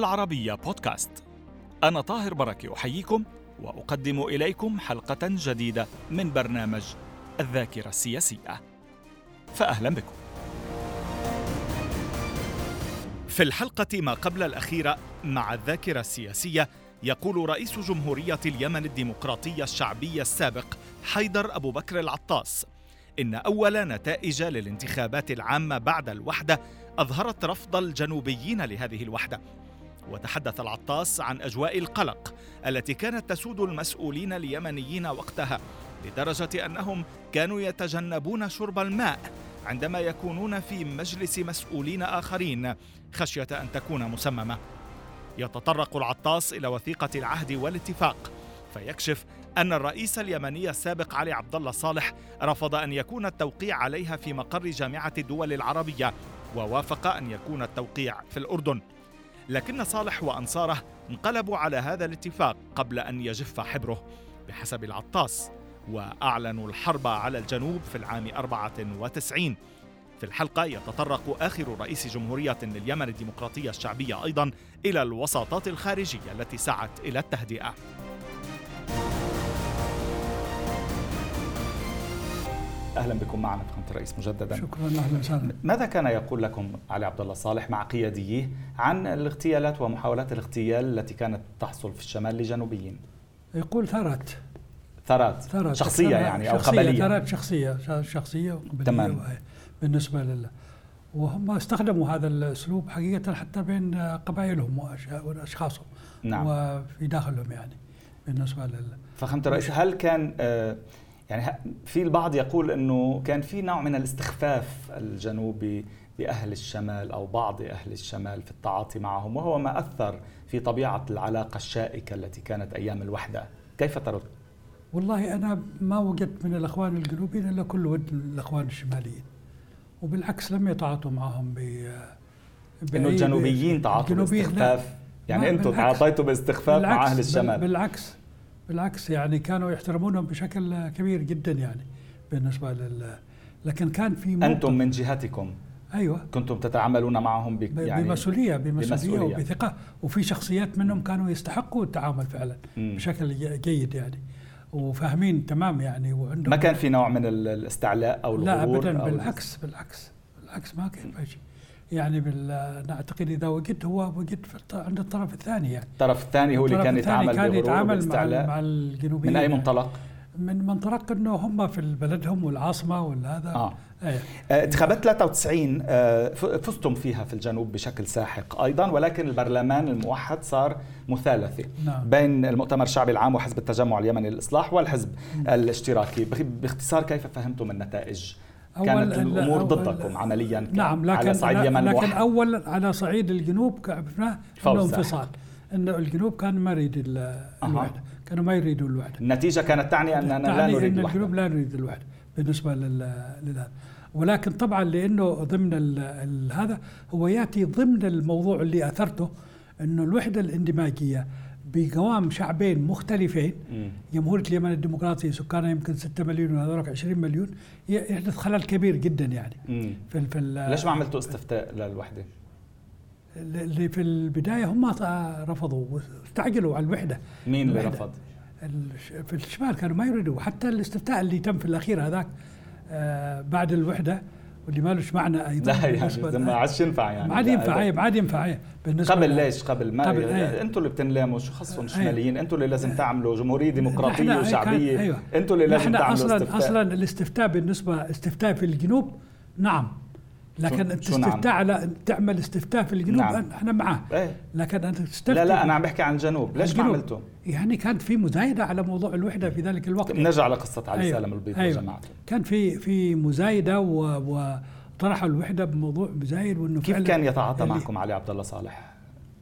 العربية بودكاست. أنا طاهر بركة أحييكم وأقدم إليكم حلقة جديدة من برنامج الذاكرة السياسية. فأهلا بكم. في الحلقة ما قبل الأخيرة مع الذاكرة السياسية يقول رئيس جمهورية اليمن الديمقراطية الشعبية السابق حيدر أبو بكر العطاس إن أول نتائج للانتخابات العامة بعد الوحدة أظهرت رفض الجنوبيين لهذه الوحدة. وتحدث العطاس عن أجواء القلق التي كانت تسود المسؤولين اليمنيين وقتها لدرجة أنهم كانوا يتجنبون شرب الماء عندما يكونون في مجلس مسؤولين آخرين خشية أن تكون مسممة. يتطرق العطاس إلى وثيقة العهد والاتفاق فيكشف أن الرئيس اليمني السابق علي عبد الله صالح رفض أن يكون التوقيع عليها في مقر جامعة الدول العربية ووافق أن يكون التوقيع في الأردن. لكن صالح وأنصاره انقلبوا على هذا الاتفاق قبل أن يجف حبره بحسب العطاس وأعلنوا الحرب على الجنوب في العام 94 في الحلقة يتطرق آخر رئيس جمهورية لليمن الديمقراطية الشعبية أيضا إلى الوساطات الخارجية التي سعت إلى التهدئة. أهلا بكم معنا فخامه الرئيس مجددا. شكرا أهلا وسهلا. ماذا كان يقول لكم علي عبد الله صالح مع قياديه عن الاغتيالات ومحاولات الاغتيال التي كانت تحصل في الشمال لجنوبيين؟ يقول ثارات ثارات ثارات شخصية يعني أو قبليه ثارات شخصية. شخصية وقبلية تمام بالنسبة لله. وهم استخدموا هذا الأسلوب حقيقة حتى بين قبائلهم وأشخاصهم نعم. وفي داخلهم يعني بالنسبة لل فخامة الرئيس هل كان آه يعني في البعض يقول إنه كان في نوع من الاستخفاف الجنوبي بأهل الشمال أو بعض أهل الشمال في التعاطي معهم وهو ما أثر في طبيعة العلاقة الشائكة التي كانت أيام الوحدة، كيف ترد؟ والله أنا ما وجدت من الأخوان الجنوبيين إلا كل ود الأخوان الشماليين. وبالعكس لم يتعاطوا معهم ب إنه الجنوبيين تعاطوا باستخفاف؟ يعني أنتم تعاطيتوا باستخفاف مع أهل الشمال. بالعكس. بالعكس يعني كانوا يحترمونهم بشكل كبير جدا يعني بالنسبة لل لكن كان في أنتم من جهتكم أيوه كنتم تتعاملون معهم بك يعني بمسؤولية بمسؤولية, بمسؤولية. وبثقة وفي شخصيات منهم كانوا يستحقوا التعامل فعلا م. بشكل جيد يعني وفاهمين تمام يعني وعندهم ما كان في نوع من الاستعلاء أو الغرور لا ابدا أو بالعكس بالعكس بالعكس ما كان شيء يعني بال نعتقد إذا وجدت هو وجدت عند الطرف الثاني يعني الطرف الثاني هو اللي كان يتعامل كان يتعامل مع, مع الجنوبيين من أي منطلق؟ من منطلق إنه هم في بلدهم والعاصمة والهذا آه. أيه. آه، انتخابات 93 آه، فزتم فيها في الجنوب بشكل ساحق أيضا ولكن البرلمان الموحد صار مثالثه نعم. بين المؤتمر الشعبي العام وحزب التجمع اليمني للإصلاح والحزب م. الاشتراكي باختصار كيف فهمتم النتائج كانت الأمور ضدكم عمليا نعم لكن على صعيد اليمن لكن واحد. اول على صعيد الجنوب عرفنا انه انفصال. انه الجنوب كان ما يريد الوحده كانوا ما يريدوا الوحده النتيجة كانت تعني أننا لا نريد الوحده الجنوب لا نريد الوحده بالنسبة لل ولكن طبعا لأنه ضمن هذا هو يأتي ضمن الموضوع اللي أثرته إنه الوحدة الاندماجية بقوام شعبين مختلفين. جمهورية اليمن الديمقراطية سكانها يمكن 6 مليون وهذول 20 مليون. يحدث خلل كبير جدا يعني. مم. في, في ليش ما عملتوا استفتاء للوحدة؟ اللي في البداية هم رفضوا واستعجلوا على الوحدة. مين اللي رفض؟ في الشمال كانوا ما يريدوا. حتى الاستفتاء اللي تم في الأخير هذاك آه بعد الوحدة واللي ما لهش معنى أيضا لا يعني ما عادش ينفع يعني. ما عاد ينفع اي ما عاد ينفع بالنسبة قبل ليش؟ قبل ما قبل يعني أنتم اللي بتنلاموا شو خصهم الشماليين أنتم اللي لازم تعملوا جمهورية ديمقراطية وشعبية. أيوة. أنتم اللي لازم تعملوا أصلا استفتاء. أصلا الاستفتاء بالنسبة استفتاء في الجنوب نعم. لكن انت نعم؟ استفتاء على تعمل استفتاء في الجنوب نعم. إحنا معاه إيه؟ لكن أنت تستفتي لا لا أنا عم بحكي عن الجنوب ليش ما عملته يعني كانت في مزايدة على موضوع الوحدة في ذلك الوقت نرجع لقصة علي أيوة. سالم البيض أيوة. وجماعته كان في في مزايدة و, و طرحوا الوحدة بموضوع مزايد وإنه كيف كان يتعاطى معكم علي عبد الله صالح؟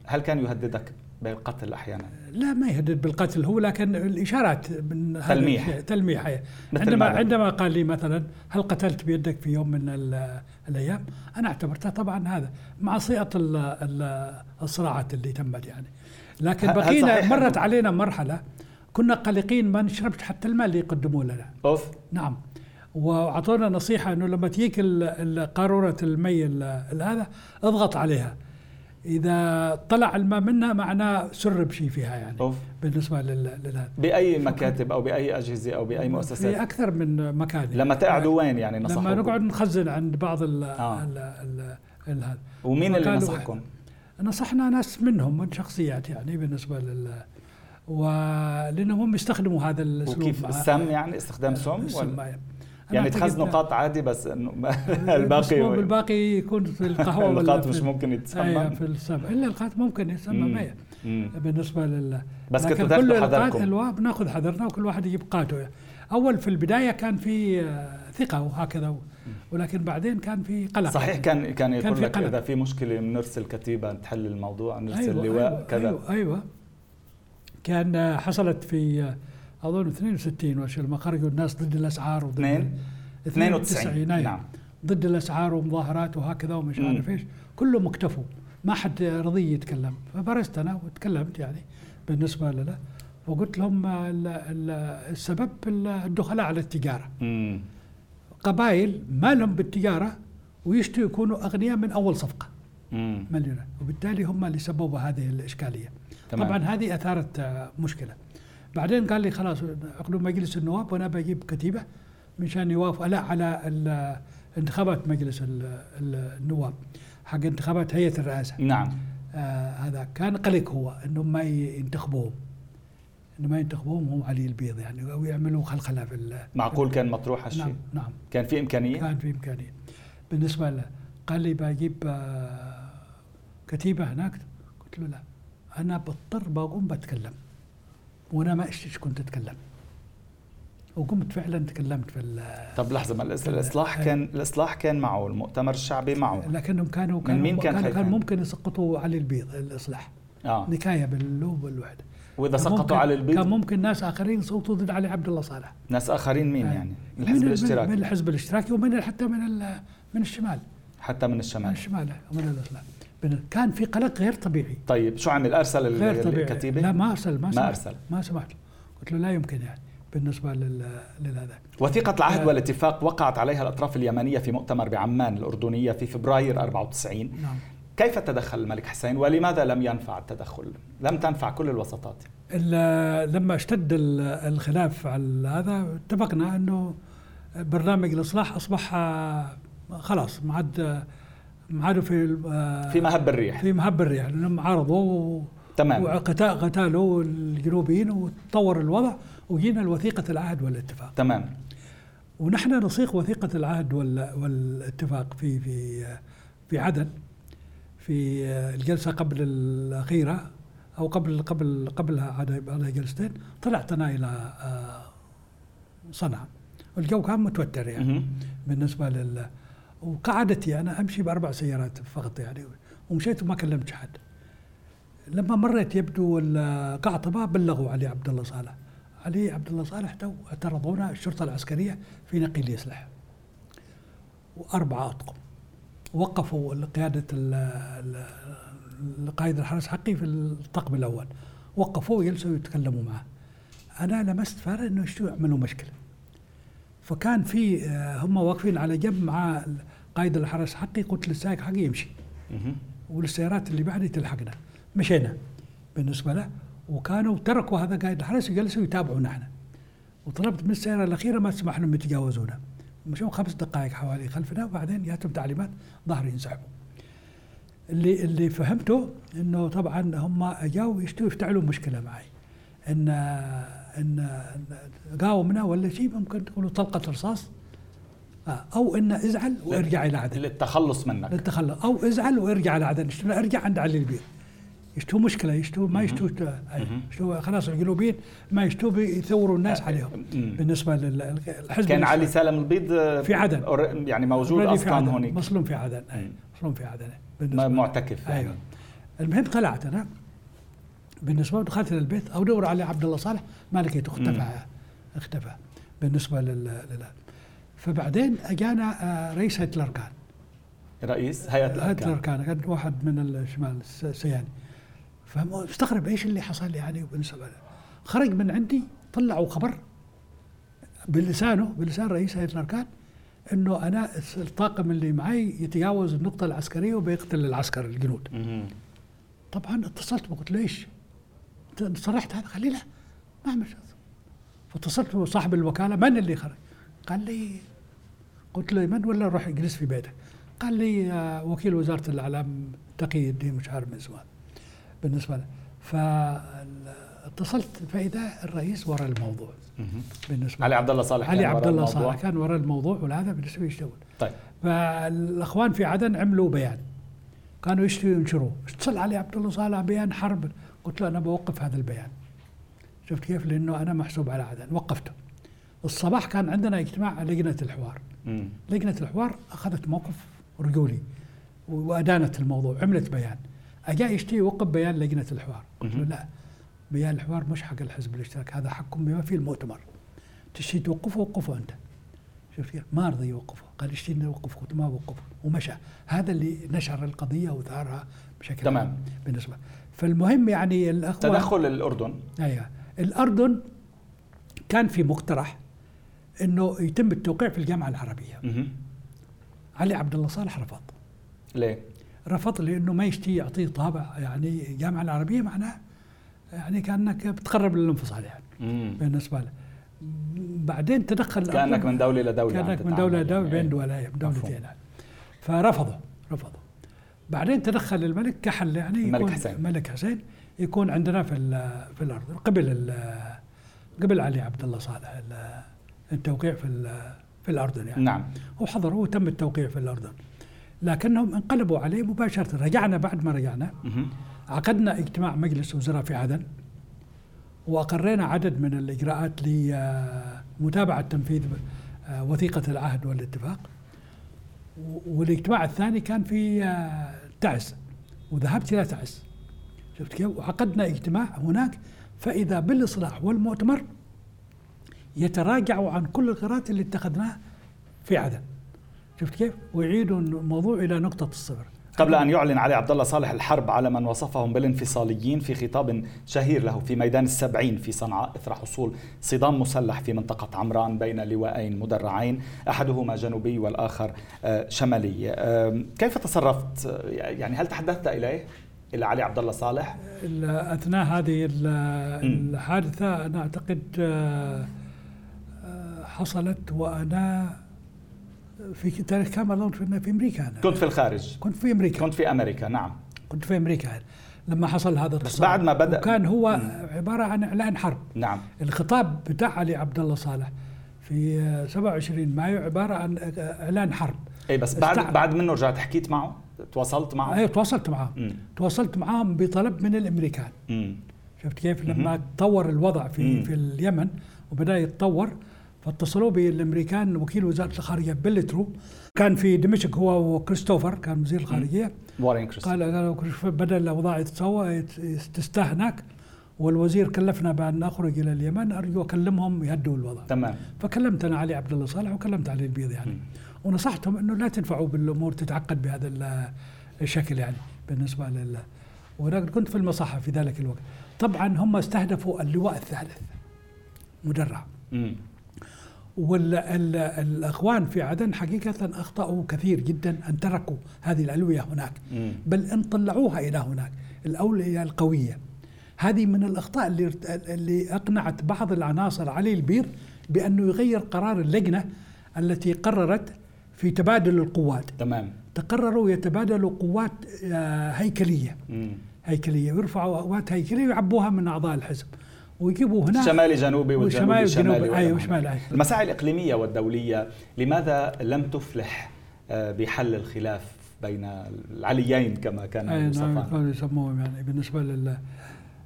هل كان يهددك بالقتل أحيانا؟ لا ما يهدد بالقتل. هو لكن الإشارات من تلميح. تلميح. عندما عندما قال لي مثلا هل قتلت بيدك في يوم من الأيام؟ أنا اعتبرتها طبعا هذا مع صيغة الصراعات اللي تمت يعني. لكن بقينا مرت علينا مرحلة كنا قلقين ما نشربش حتى الماء اللي يقدموه لنا. أوف. نعم. وأعطونا نصيحة إنه لما تجيك قارورة المي هذا اضغط عليها. إذا طلع الماء منها معناه سرب شيء فيها يعني. أوف. بالنسبة لل بأي مكاتب أو بأي أجهزة أو بأي في مؤسسات أكثر من مكان. لما تقعدوا وين يعني نصحوكم؟ لما نقعد نخزن عند بعض ال آه. ال ال ال هذا ومين اللي نصحكم؟ نصحنا ناس منهم من شخصيات يعني بالنسبة لل ولأنهم هم يستخدموا هذا الأسلوب وكيف؟ السم يعني استخدام سم السم ولا يعني تخزنوا قط عادي بس إنه الباقي الباقي الباقي يكون في القهوة في مش ممكن أيوة يتسمم في السم إلا القات ممكن يسمى مم. مية مم. بالنسبة لل بس كنتوا تاخذوا القات حذركم الوا بناخذ حذرنا وكل واحد يجيب قاته أول في البداية كان في آه، ثقة وهكذا ولكن بعدين كان في قلق. صحيح كان كان كان يقول في لك قلق. إذا في مشكلة بنرسل كتيبة تحل الموضوع نرسل أيوة لواء أيوة كذا. أيوة, أيوه. كان آه، حصلت في آه، اظن 62 وش لما خرجوا الناس ضد الأسعار وضد اثنين 92 أيوة. نعم. ضد الأسعار ومظاهرات وهكذا ومش. عارف إيش. كلهم اكتفوا. ما حد رضي يتكلم. فبرزت أنا وتكلمت يعني بالنسبة له وقلت لهم ال- ال- السبب الدخلاء على التجارة. مم. قبائل ما لهم بالتجارة ويشتوا يكونوا أغنياء من أول صفقة. مم. مليونات وبالتالي هم اللي سببوا هذه الإشكالية. تمام. طبعا هذه أثارت مشكلة. بعدين قال لي خلاص عقدوا مجلس النواب وأنا بجيب كتيبة مشان يوافق لا على انتخابات مجلس ال- ال- النواب حق انتخابات هيئة الرئاسة. نعم. آه هذا كان قلق هو انهم ما ينتخبوهم. إنه ما ينتخبوهم هم علي البيض يعني أو يعملوا خلخلة في معقول كان مطروح هالشيء؟ نعم نعم. كان في إمكانية؟ كان في إمكانية. بالنسبة له قال لي بجيب آه، كتيبة هناك. قلت له لا أنا بضطر بقوم بتكلم. وأنا ما اشتيش كنت اتكلم. وقمت فعلا تكلمت في ال- طب لحظة ما الإصلاح كان الإصلاح كان معه المؤتمر الشعبي معه. لكنهم كانوا من كانوا مين كان كان, كان؟ ممكن يسقطوا علي البيض الإصلاح. آه. نكاية باللوب والوحدة. وإذا كان سقطوا على كان البيض؟ ممكن ناس آخرين يصوتوا ضد علي عبد الله صالح. ناس آخرين مين آه. يعني؟ من الحزب من- الاشتراكي. من الحزب الاشتراكي ومن حتى من من الشمال. حتى من من الشمال الشمال ومن الاسلام بن- كان في قلق غير طبيعي. طيب شو عمل ارسل غير طبيعي. الكتيبة؟ لا ما أرسل ما, ما سمحت. أرسل. ما سمحت. له. قلت له لا يمكن يعني بالنسبة لل لهذا وثيقة العهد. والاتفاق وقعت عليها الأطراف اليمنية في مؤتمر بعمان الأردنية في فبراير 94 نعم. كيف تدخل الملك حسين؟ ولماذا لم ينفع التدخل؟ لم تنفع كل الوساطات ال- لما اشتد ال- الخلاف على هذا اتفقنا إنه برنامج الإصلاح أصبح خلاص ما عاد ما عادوا في آه، في مهب الريح. في مهب الريح لأنهم عارضوا تمام. وقتا- قتالوا الجنوبيين وتطور الوضع وجينا لوثيقة العهد والاتفاق. تمام. ونحن نصيغ وثيقة العهد وال- والاتفاق في في في عدن في الجلسة قبل الأخيرة أو قبل قبل قبلها على جلستين طلعت أنا إلى آه، صنعاء. والجو كان متوتر يعني. مهم. بالنسبة لل وقعدتي أنا أمشي بأربع سيارات فقط يعني ومشيت وما كلمت حد. لما مريت يبدو القعطبة بلغوا علي عبد الله صالح. علي عبد الله صالح تو اعترضونا الشرطة العسكرية في نقل يسلح وأربعة أطقم. وقفوا ال- القائد الحرس حقي في الطقم الأول. وقفوه وجلسوا يتكلموا معه. أنا لمست إنه يشتوا يعملوا مشكلة. فكان في آه، هم واقفين على جنب مع قائد الحرس حقي قلت للسائق حقي يمشي. والسيارات اللي بعدي تلحقنا. مشينا. بالنسبة له وكانوا تركوا هذا قائد الحرس وجلسوا يتابعونا إحنا. وطلبت من السيارة الأخيرة ما تسمح لهم يتجاوزونا. مشوا خمس دقائق حوالي خلفنا وبعدين جاتهم تعليمات ظهر ينسحبوا. اللي اللي فهمته إنه طبعا هم جاوا يشتوا يفتعلوا مشكلة معي. إن إن قاومنا ولا شيء ممكن تقولوا طلقة رصاص. أو ان ازعل وارجع إلى عدن. للتخلص منك. للتخلص. أو ازعل وارجع على عدن. أرجع عند علي البيض يشتوا مشكلة يشتوا ما يشتوا مهم. يشتوا خلاص الجنوبيين ما يشتوا بيثوروا الناس عليهم. مم. بالنسبة للحزب كان علي سالم البيض آه، في عدن. يعني موجود أصلا. هونيك. مصلوم في عدن. مصلوم في عدن. بالنسبة- معتكف يعني. أيوه. المهم طلعت أنا. بالنسبة دخلت للبيت أو دور على عبد الله صالح ما لقيته اختفى. اختفى. بالنسبة لل... فبعدين أجانا آه، رئيس هيئة الأركان رئيس هيئة هيئة الأركان الأركان كان واحد من الشمال الس- السياني فمستغرب إيش اللي حصل يعني بالنسبة له. خرج من عندي طلعوا خبر بلسانه بلسان رئيس هيئة الأركان إنه أنا الطاقم اللي معي يتجاوز النقطة العسكرية وبيقتل العسكر الجنود. طبعا اتصلت قلت له إيش؟ انت صرحت هذا؟ قال لي لا ما اعمل فاتصلت بصاحب الوكالة من اللي خرج؟ قال لي قلت له من ولا روح اجلس في بيتك؟ قال لي وكيل وزارة الإعلام تقي الدين مش عارف من زمان. بالنسبة له فاتصلت فإذا الرئيس وراء الموضوع. بالنسبة علي عبد الله صالح علي عبد الله صالح كان وراء الموضوع وهذا بالنسبة يشتغل. طيب. فالأخوان في عدن عملوا بيان. كانوا يشتروا ينشروه اتصل علي عبد الله صالح بيان حرب. قلت له أنا بوقف هذا البيان. شفت كيف؟ لأنه أنا محسوب على عدن. وقفته. الصباح كان عندنا اجتماع لجنة الحوار. مم. لجنة الحوار أخذت موقف رجولي وأدانت الموضوع عملت بيان. أجا يشتي يوقف بيان لجنة الحوار. قلت له لا بيان الحوار مش حق الحزب الاشتراكي هذا حقكم بما فيه المؤتمر. تشتي توقفه وقفه أنت. شفت؟ ما رضي يوقفه. قال اشتي نوقفه قلت ما بوقفه. ومشى. هذا اللي نشر القضية وثارها بشكل تمام. بالنسبة. فالمهم يعني الاخوان تدخل الأردن. أيوه. الأردن كان في مقترح. إنه يتم التوقيع في الجامعة العربية. مه. علي عبد الله صالح رفض. ليه؟ رفض لإنه ما يشتي يعطيه طابع يعني الجامعة العربية معناه يعني كأنك بتقرب للانفصال يعني مم. بالنسبة له. بعدين تدخل كأنك من دولة لدوله كأنك من دولة لدوله يعني. بين دولتين دولتين فرفضوا رفضوا. بعدين تدخل الملك كحل يعني الملك حسين. الملك حسين يكون عندنا في في الأرض قبل قبل علي عبد الله صالح التوقيع في في الأردن يعني. نعم. وحضروا وتم التوقيع في الأردن. لكنهم انقلبوا عليه مباشرة. رجعنا بعد ما رجعنا. عقدنا اجتماع مجلس وزراء في عدن. وأقرينا عدد من الإجراءات لمتابعة تنفيذ آه، وثيقة العهد والاتفاق. والإجتماع الثاني كان في آه، تعز وذهبت إلى تعز شفت كيف؟ وعقدنا اجتماع هناك فإذا بالإصلاح والمؤتمر يتراجعوا عن كل القرارات اللي اتخذناها في عدن. شفت كيف؟ ويعيدوا الموضوع إلى نقطة الصفر. قبل أن يعلن علي عبد الله صالح الحرب على من وصفهم بالانفصاليين في خطاب شهير له في ميدان السبعين في صنعاء إثر حصول صدام مسلح في منطقة عمران بين لواءين مدرعين أحدهما جنوبي والآخر آه، شمالي. كيف تصرفت؟ يعني هل تحدثت إليه؟ إلى علي عبد الله صالح؟ أثناء هذه الحادثة أنا أعتقد آه، آه، حصلت وأنا في كامل في أمريكا أنا. كنت في الخارج. كنت في أمريكا. كنت في أمريكا نعم. كنت في أمريكا لما حصل هذا بس بعد ما بدا وكان هو م. عبارة عن إعلان حرب. نعم. الخطاب بتاع علي عبد الله صالح في 27 مايو عبارة عن إعلان حرب. اي بس بعد استع... بعد منه رجعت حكيت معه؟ تواصلت معه؟ اي تواصلت معه. تواصلت معهم بطلب من الأمريكان. م. شفت كيف؟ لما تطور الوضع في م. في اليمن وبدأ يتطور فاتصلوا بالأمريكان وكيل وزارة الخارجية بلترو. كان في دمشق هو وكريستوفر كان وزير الخارجية. وارين كريستوفر. قال بدا الأوضاع تتسوى تستاه هناك. والوزير كلفنا بأن نخرج إلى اليمن أرجو أكلمهم يهدوا الوضع. تمام. فكلمت أنا علي عبد الله صالح وكلمت علي البيض يعني. م. ونصحتهم إنه لا تنفعوا بالأمور تتعقد بهذا الشكل يعني بالنسبة لل وأنا كنت في المصحة في ذلك الوقت. طبعا هم استهدفوا اللواء الثالث مدرع. م. والاخوان في عدن حقيقة أخطأوا كثير جدا أن تركوا هذه الألوية هناك. بل إن طلعوها إلى هناك. الاوليه القوية. هذه من الأخطاء اللي اللي أقنعت بعض العناصر علي البير بأنه يغير قرار اللجنة التي قررت في تبادل القوات. تمام. تقرروا يتبادلوا قوات آه، هيكلية. مم. هيكلية. ويرفعوا قوات هيكلية ويعبوها من أعضاء الحزب. ويجيبوا هنا شمالي جنوبي والجنوبي شمالي أيوه شمالي أيوة. المساعي الإقليمية والدولية لماذا لم تفلح آه، بحل الخلاف بين العليين كما كان أي نعم كانوا يسموهم يعني بالنسبة لل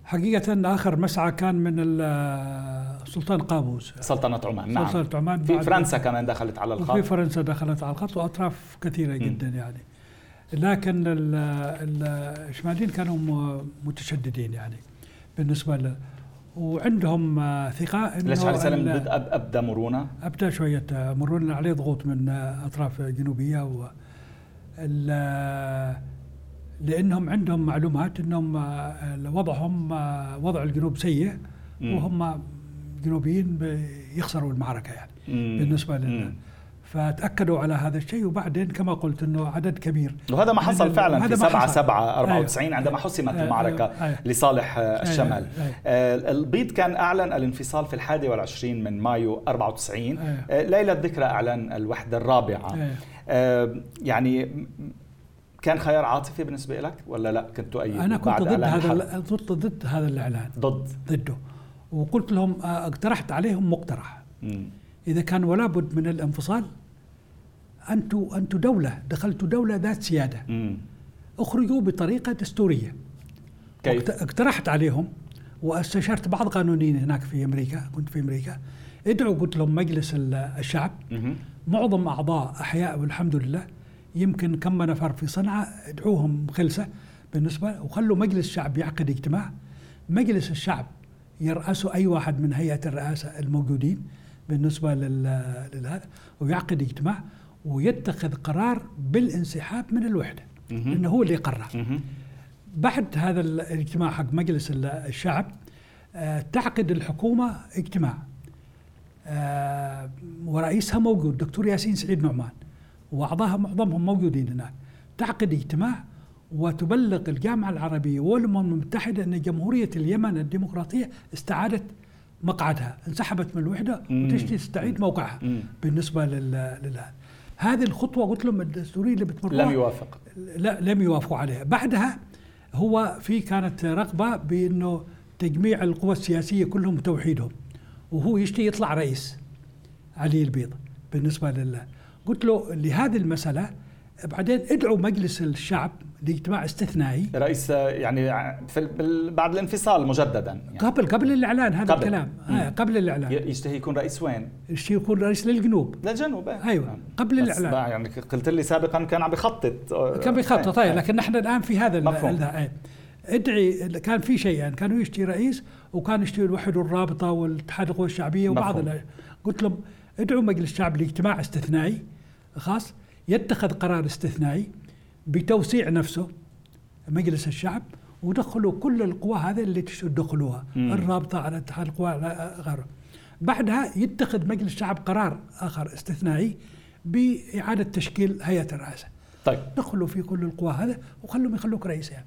حقيقة آخر مسعى كان من السلطان قابوس. سلطنة عمان نعم. سلطنة عمان في فرنسا كمان دخلت على الخط. في فرنسا دخلت على الخط وأطراف كثيرة جدا م. يعني. لكن الشماليين كانوا متشددين يعني بالنسبة ل وعندهم ثقة إنه ليش علي سلم ابدا مرونة؟ ابدا شوية مرونة عليه ضغوط من أطراف جنوبية و لأنهم عندهم معلومات إنهم وضعهم وضع الجنوب سيء وهم جنوبيين يخسروا المعركة يعني بالنسبة لل فتأكدوا على هذا الشيء وبعدين كما قلت إنه عدد كبير وهذا ما حصل فعلا في 7 7 94 أيوه. عندما حسمت المعركة أيوه. لصالح أيوه. الشمال أيوه. البيض كان أعلن الانفصال في الحادي والعشرين من مايو 94 أيوه. ليلة ذكرى اعلان الوحدة الرابعة أيوه. يعني كان خيار عاطفي بالنسبة لك ولا لا كنت تؤيد أنا كنت ضد هذا ضد ضد هذا الإعلان ضد ضده وقلت لهم اقترحت عليهم مقترح مم. إذا كان ولا بد من الانفصال أنتم أنتم دولة دخلتوا دولة ذات سيادة. مم. أخرجوا بطريقة دستورية. كيف؟ اقترحت عليهم واستشرت بعض قانونيين هناك في أمريكا كنت في أمريكا. ادعوا قلت لهم مجلس الشعب. مم. معظم أعضاء أحياء والحمد لله. يمكن كم نفر في صنعاء ادعوهم خلسه بالنسبة. وخلوا مجلس الشعب يعقد اجتماع. مجلس الشعب يرأسه أي واحد من هيئة الرئاسة الموجودين بالنسبة لهذا ويعقد اجتماع. ويتخذ قرار بالانسحاب من الوحدة لأنه هو اللي قرر. بعد هذا الاجتماع حق مجلس الشعب آه، تعقد الحكومة اجتماع. آه، ورئيسها موجود دكتور ياسين سعيد نعمان. واعضائها معظمهم موجودين هناك. تعقد اجتماع وتبلغ الجامعة العربية والأمم المتحدة أن جمهورية اليمن الديمقراطية استعادت مقعدها انسحبت من الوحدة وتشتي تستعيد موقعها. بالنسبة لل هذه الخطوة قلت لهم الدستورية اللي بتمر لم يوافق. لا لم يوافقوا عليها. بعدها هو في كانت رغبة بإنه تجميع القوى السياسية كلهم وتوحيدهم وهو يشتي يطلع رئيس علي البيض بالنسبة لله. قلت له لهذه المسألة بعدين ادعوا مجلس الشعب لاجتماع استثنائي. رئيس يعني في بعد الانفصال مجددا يعني. قبل قبل الإعلان هذا قبل. الكلام. آه قبل الإعلان. يشتهي يكون رئيس وين؟ يشتهي يكون رئيس للجنوب. للجنوب أيوه نعم. قبل الإعلان. يعني قلت لي سابقا كان عم بخطط كان بيخطط طيب آه. لكن نحن الآن في هذا مفهوم. آه. ادعي كان في شيئين يعني كانوا يشتي رئيس وكان يشتي الوحد والرابطة والاتحاد القوى الشعبية وبعض قلت لهم ادعوا مجلس الشعب لاجتماع استثنائي خاص. يتخذ قرار استثنائي بتوسيع نفسه مجلس الشعب ودخلوا كل القوى هذه اللي تدخلوها الرابطة على اتحاد القوى على غيره بعدها يتخذ مجلس الشعب قرار آخر استثنائي بإعادة تشكيل هيئة الرئاسة. طيب. دخلوا في كل القوى هذا وخلوهم يخلوك رئيس يعني.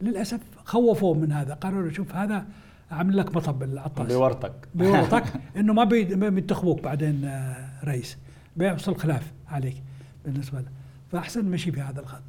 للأسف خوفوه من هذا قالوا له شوف هذا عامل لك مطب العطاس بورطك بورطك إنه ما بينتخبوك بعدين آه، رئيس. بيحصل خلاف عليك. بالنسبة له. فأحسن مشي في هذا الخط.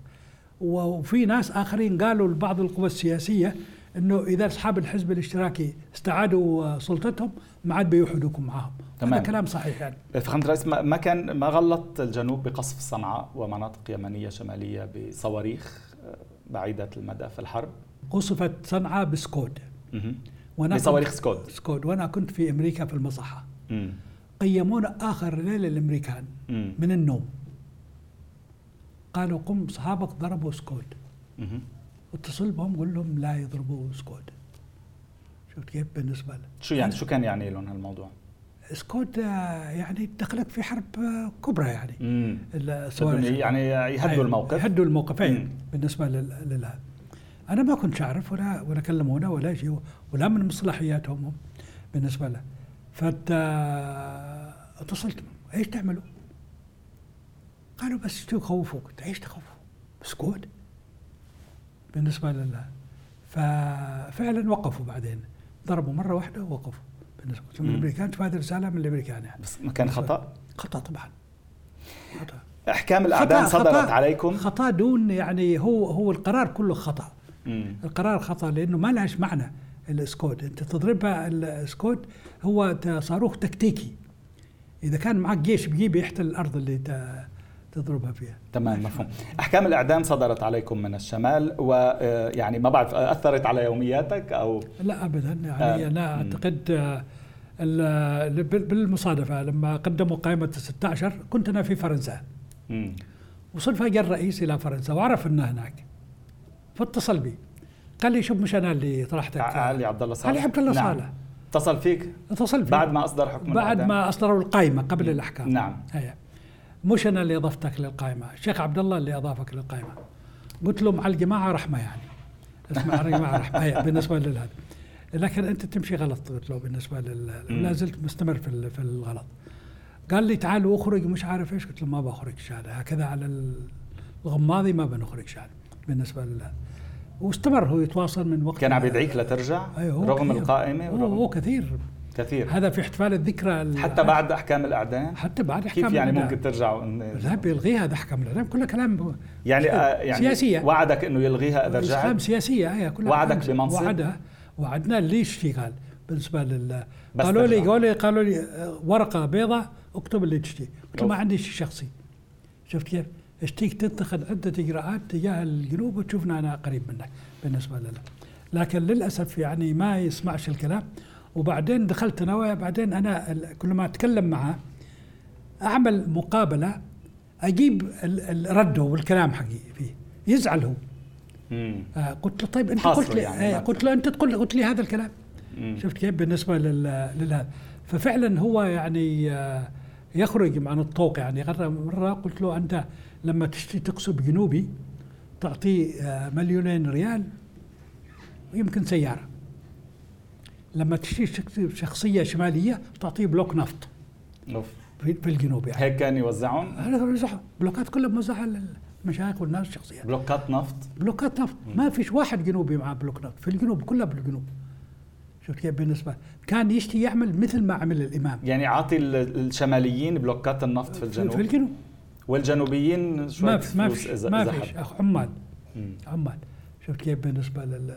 وفي ناس آخرين قالوا لبعض القوى السياسية إنه إذا أصحاب الحزب الاشتراكي استعادوا سلطتهم ما عاد بيوحدوكم معهم تمام. هذا كلام صحيح يعني. فخامة الرئيس ما كان ما غلط الجنوب بقصف صنعاء ومناطق يمنية شمالية بصواريخ آه، بعيدة المدى في الحرب؟ قصفت صنعاء بسكود وأنا بصواريخ سكود سكود وأنا كنت في أمريكا في المصحة. قيمونا آخر ليلة الأمريكان مم. من النوم. قالوا قم اصحابك ضربوا سكود اتصل بهم قول لهم لا يضربوا سكود شفت كيف بالنسبة له شو يعني؟ شو كان يعني لهم هالموضوع؟ سكود آه، يعني دخلك في حرب آه، كبرى يعني. يعني يهدوا الموقف؟ يهدوا الموقف بالنسبة لهذا أنا ما كنت أعرف ولا ولا كلمونا ولا شيء ولا من مصلحياتهم هم بالنسبة له. فت اتصلت. إيش تعملوا؟ قالوا بس تخوفوك إيش تخوفوا؟ سكوت بالنسبة لله ففعلا وقفوا بعدين. ضربوا مرة واحدة ووقفوا. بالنسبة للامريكان هذه رسالة من الأمريكان يعني. بس ما كان خطأ؟ خطأ طبعا. خطأ. أحكام الاعدام صدرت خطأ عليكم؟ خطأ دون يعني هو هو القرار كله خطأ. مم. القرار خطأ لأنه ما لهش معنى السكود أنت تضربها السكود هو صاروخ تكتيكي. إذا كان معك جيش بيجي بيحتل الأرض اللي تضربها فيها. تمام مفهوم. أحكام الإعدام صدرت عليكم من الشمال ويعني ما بعرف أثرت على يومياتك أو؟ لا ابدا. يعني آه. أنا أعتقد آه، بالمصادفة لما قدموا قائمة 16 كنت أنا في فرنسا. مم. وصدفه جاء الرئيس إلى فرنسا وعرف إنه هناك. فاتصل بي. قال لي شوف مش أنا اللي طرحتك. علي عبد الله صالح. علي عبد الله نعم. صالح. اتصل فيك؟ اتصل فيك بعد ما أصدر حكم بعد الأعدام. ما أصدروا القائمة قبل الأحكام. نعم. هي. مش أنا اللي أضفتك للقائمة الشيخ عبد الله اللي أضافك للقائمة. قلت له مع الجماعة رحمة يعني. اسمع الجماعة رحمة. بالنسبة لهذا لكن أنت تمشي غلط قلت له بالنسبة لل لا زلت مستمر في في الغلط. قال لي تعال اخرج مش عارف إيش. قلت له ما بخرج شهادة. هكذا على الغماضي ما بنخرج شهادة بالنسبة لله واستمر هو يتواصل من وقت كان عم يدعيك لترجع؟ أيوه رغم كثير. القائمة ورغم هو كثير. كثير هذا في احتفال الذكرى ال- حتى بعد أحكام الاعدام حتى بعد أحكام كيف يعني الإعدام. ممكن ترجع لا بيلغيها هذا أحكام الاعدام كلها كلام يعني آه يعني سياسية. وعدك إنه يلغيها إذا احكام رجعت سياسية هي كلها وعدك. بمنصب؟ وعدها وعدنا ليش في قال بالنسبة لل قالوا لي. قالوا لي قالوا لي آه، ورقة بيضاء اكتب اللي تشتي قلت ما. عندي شيء شخصي شفت كيف؟ اشتيك تتخذ عدة إجراءات تجاه الجنوب وتشوفنا أنا قريب منك بالنسبة له لكن للأسف يعني ما يسمعش الكلام وبعدين دخلت أنا بعدين أنا كل ما أتكلم معه أعمل مقابلة أجيب الرده والكلام حقي فيه يزعل هو. آه قلت له طيب أنت قلت لي يعني ما- قلت له أنت تقول قلت لي هذا الكلام. مم. شفت كيف؟ بالنسبة لل للهذا ففعلا هو يعني آه، يخرج عن الطوق يعني. مرة قلت له أنت لما تشتي تكسب جنوبي تعطيه آه، مليونين ريال ويمكن سيارة. لما شخص- شخصية شمالية تعطيه block نفط. أوف. في الجنوب يعني. هيك كان يوزعهم هذا موزعها بلوكات كلها موزعها للمشايخ والناس الشخصيات بلوكات نفط؟ بلوكات نفط. ما فيش واحد جنوبي معاه block نفط. في الجنوب كلها بالجنوب. شفت كيف؟ بالنسبة كان يشتي يعمل مثل ما عمل الإمام. يعني عاطي ال- الشماليين بلوكات النفط في الجنوب؟ في الجنوب. والجنوبيين شوية ما في ما فيش. ما فيش عمال. عمال. شفت كيف؟ بالنسبة لل.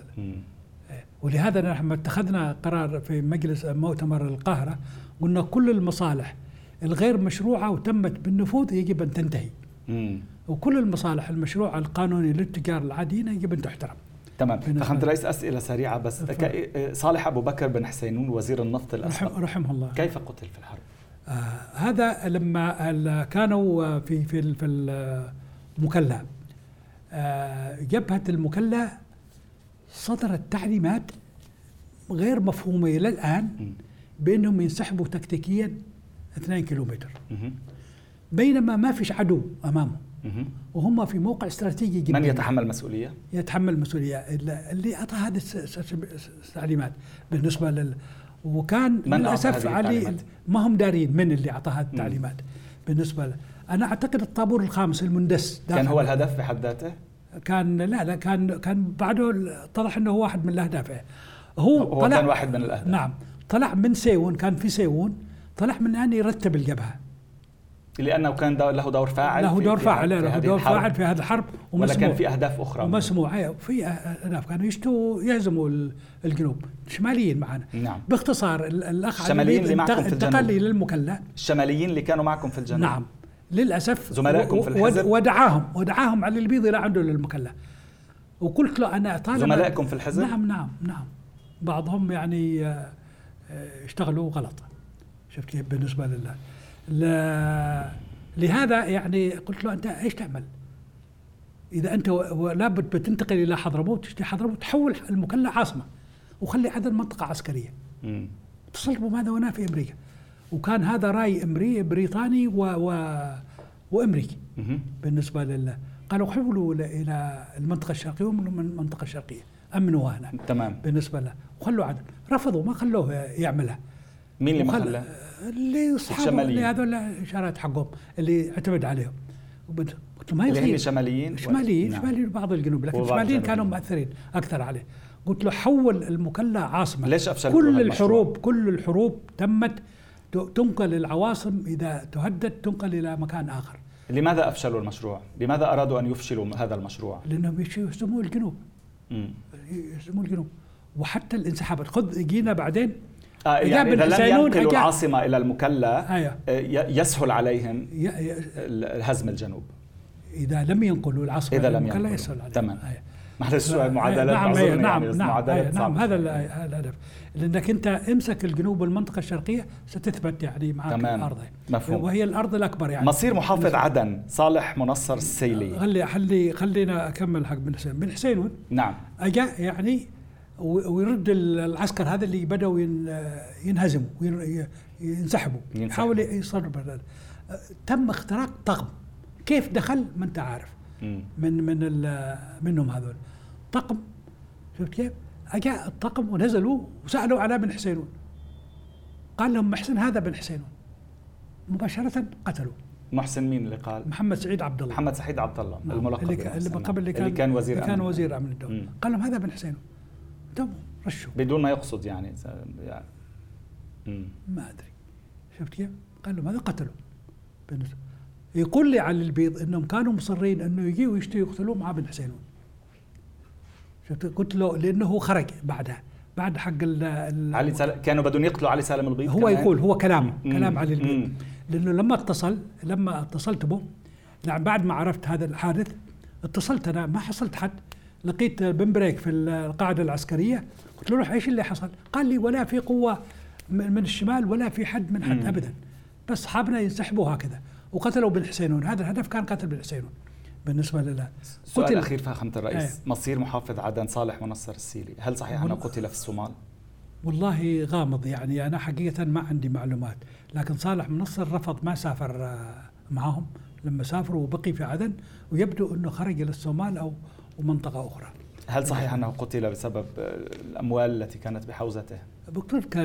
ولهذا نحن اتخذنا قرار في مجلس مؤتمر القاهرة قلنا كل المصالح الغير مشروعة وتمت بالنفوذ يجب أن تنتهي مم. وكل المصالح المشروعة القانوني للتجار العاديين يجب أن تحترم تمام فخامة. الرئيس أسئلة سريعة بس. ك- صالح أبو بكر بن حسينون وزير النفط رحم الأسبق رحمه الله كيف قتل في الحرب؟ آه هذا لما كانوا في في في المكلا آه جبهة المكلا صدرت تعليمات غير مفهومة إلى الآن. بأنهم ينسحبوا تكتيكيا 2 كيلومتر. بينما ما فيش عدو أمامهم مهم. وهم في موقع استراتيجي جدا من يتحمل مسؤولية؟ يتحمل المسؤولية اللي- أعطى هذه التعليمات بالنسبة لل وكان من للأسف علي؟ ما هم دارين من اللي أعطى هذه التعليمات بالنسبة له أنا أعتقد الطابور الخامس المندس كان هو الهدف بحد ذاته؟ كان لا لا كان كان بعده اتضح إنه هو واحد من الأهداف. هو, هو طلع كان واحد من الأهداف. نعم. طلع من سيون كان في سيون طلع من أن يرتب الجبهة. لأنه كان دور له دور فاعل له دور فاعل له دور الحرب، فاعل في هذه الحرب ولا ومسموع كان في أهداف أخرى؟ ومسموع أيوة، في أهداف. كانوا يشتوا يهزموا ال- الجنوب. شماليين معنا. نعم. باختصار ال- الأخ الشماليين اللي معكم في انتقل الجنوب. إلى المكلا الشماليين اللي كانوا معكم في الجنوب. نعم. للأسف زملائكم في الحزب؟ ودعاهم ودعاهم علي البيض إلى عنده للمكلا وقلت له أنا طالما زملائكم في الحزب؟ نعم نعم نعم بعضهم يعني آه، آه، اشتغلوا غلط شفت كيف بالنسبة لله لا لهذا يعني قلت له أنت إيش تعمل؟ إذا أنت ولابد بتنتقل إلى حضرموت تشتري حضرموت تحول المكلا عاصمة وخلي عدن منطقه عسكرية مم. اتصلت بماذا وأنا في أمريكا وكان هذا رأي امري بريطاني و, و وأمريكي. بالنسبة لل قالوا حولوا إلى المنطقة الشرقية ومن المنطقة الشرقية أمنوا هنا تمام بالنسبة له وخلوا عدن رفضوا ما خلوه يعملها مين اللي ما خلاه؟ اللي أصحابه. اللي هذول الاشارات حقهم اللي اعتمد عليهم قلت له ما اللي يصير شماليين شماليين نعم. شماليين بعض الجنوب لكن الشماليين. كانوا مؤثرين أكثر عليه قلت له حول المكلا عاصمة ليش كل؟ الحروب كل الحروب تمت تنقل العواصم إذا تهدد تنقل إلى مكان آخر لماذا أفشلوا المشروع؟ لماذا أرادوا أن يفشلوا هذا المشروع؟ لأنهم يش- يهزموا الجنوب. يهزموا الجنوب وحتى الانسحابات خذ جينا بعدين آه يعني إذا لم ينقلوا العاصمة إلى المكلا أيوه آه، يسهل عليهم هزم الجنوب إذا لم ينقلوا العاصمة إذا إلى لم ينقلوا. يسهل عليهم تمام. أيوة. معلش شوي معادلات نعم أيوة، نعم يعني، نعم معادلات نعم صعبة. هذا ال- هذا الهدف لأنك أنت امسك الجنوب والمنطقة الشرقية ستثبت يعني معك تمام. الأرض مفهوم. وهي الأرض الأكبر يعني مصير محافظ عدن صالح منصر السيلي خلي خلي خلينا أكمل حق بن حسين بن حسين نعم اجا يعني ويرد ال- العسكر هذا اللي بدأوا ين- ينهزموا ينسحبوا. يحاول يصرف. تم اختراق طقم كيف دخل ما أنت عارف. من من منهم هذول طقم شفت كيف؟ أجا الطقم ونزلوا وسألوا على بن حسينون قال لهم محسن هذا بن حسينون مباشرة قتلوا محسن مين اللي قال؟ محمد سعيد عبد الله محمد سعيد عبد الله نعم. الملقب اللي, ك- اللي قبل اللي كان اللي كان وزير اللي كان أمن. وزير أمن الدولة مم. قال لهم هذا بن حسين دموا رشوا بدون ما يقصد يعني يعني مم. ما أدري شفت كيف؟ قال لهم هذا قتلوا بالنسبة. يقول لي علي البيض إنهم كانوا مصرين إنه يجي ويشتري يقتلوه مع بن حسين شفت قلت له لأنه هو خرج بعدها بعد حق ال علي سال... كانوا بدهم يقتلوا علي سالم البيض هو كمان؟ يقول هو كلامه. كلام علي البيض مم. لأنه لما اتصل لما اتصلت به بعد ما عرفت هذا الحادث اتصلت أنا ما حصلت حد لقيت بن بريك في القاعدة العسكرية قلت له روح إيش اللي حصل؟ قال لي ولا في قوة من من الشمال ولا في حد من حد مم. ابدا بس اصحابنا ينسحبوا هكذا وقتلوا بن حسينون هذا الهدف كان قتل بن حسينون بالنسبة لله سؤال قتل. أخير فخامه الرئيس. إيه. مصير محافظ عدن صالح منصر السيلي هل صحيح أنه قتل في الصومال؟ والله غامض يعني. أنا حقيقة ما عندي معلومات. لكن صالح منصر رفض ما سافر آه، معهم لما سافروا وبقي في عدن ويبدو إنه خرج إلى الصومال أو ومنطقه أخرى. هل صحيح أنه قتل بسبب آه، الأموال التي كانت بحوزته؟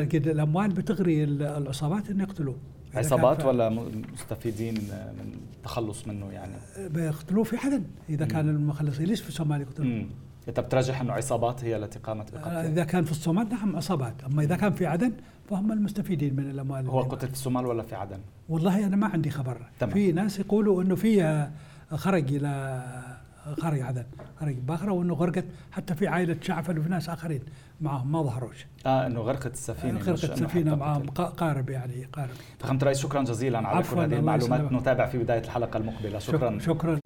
كده الأموال بتغري ال- العصابات إن يقتلوه. عصابات ولا مستفيدين من التخلص منه يعني؟ بيقتلوه في عدن إذا كان المخلصين ليش في الصومال يقتلوه؟ انت بترجح أنه عصابات هي التي قامت آه، بقتله. إذا كان في الصومال نعم عصابات. أما إذا كان في عدن فهم المستفيدين من الأموال هو قتل في الصومال ولا في عدن؟ والله أنا ما عندي خبر. تمام. في ناس يقولوا إنه في خرج إلى خرج عدن خرج باخرة وإنه غرقت حتى في عائلة شعفل وفي ناس آخرين معهم ما ظهروش. آه إنه غرقت السفينة غرقت مش إنه سفينه حتى معهم. قارب يعني قارب. فخامه الرئيس شكرا جزيلا على كل هذه المعلومات. نتابع في بداية الحلقة المقبلة. شكرا. شكرا.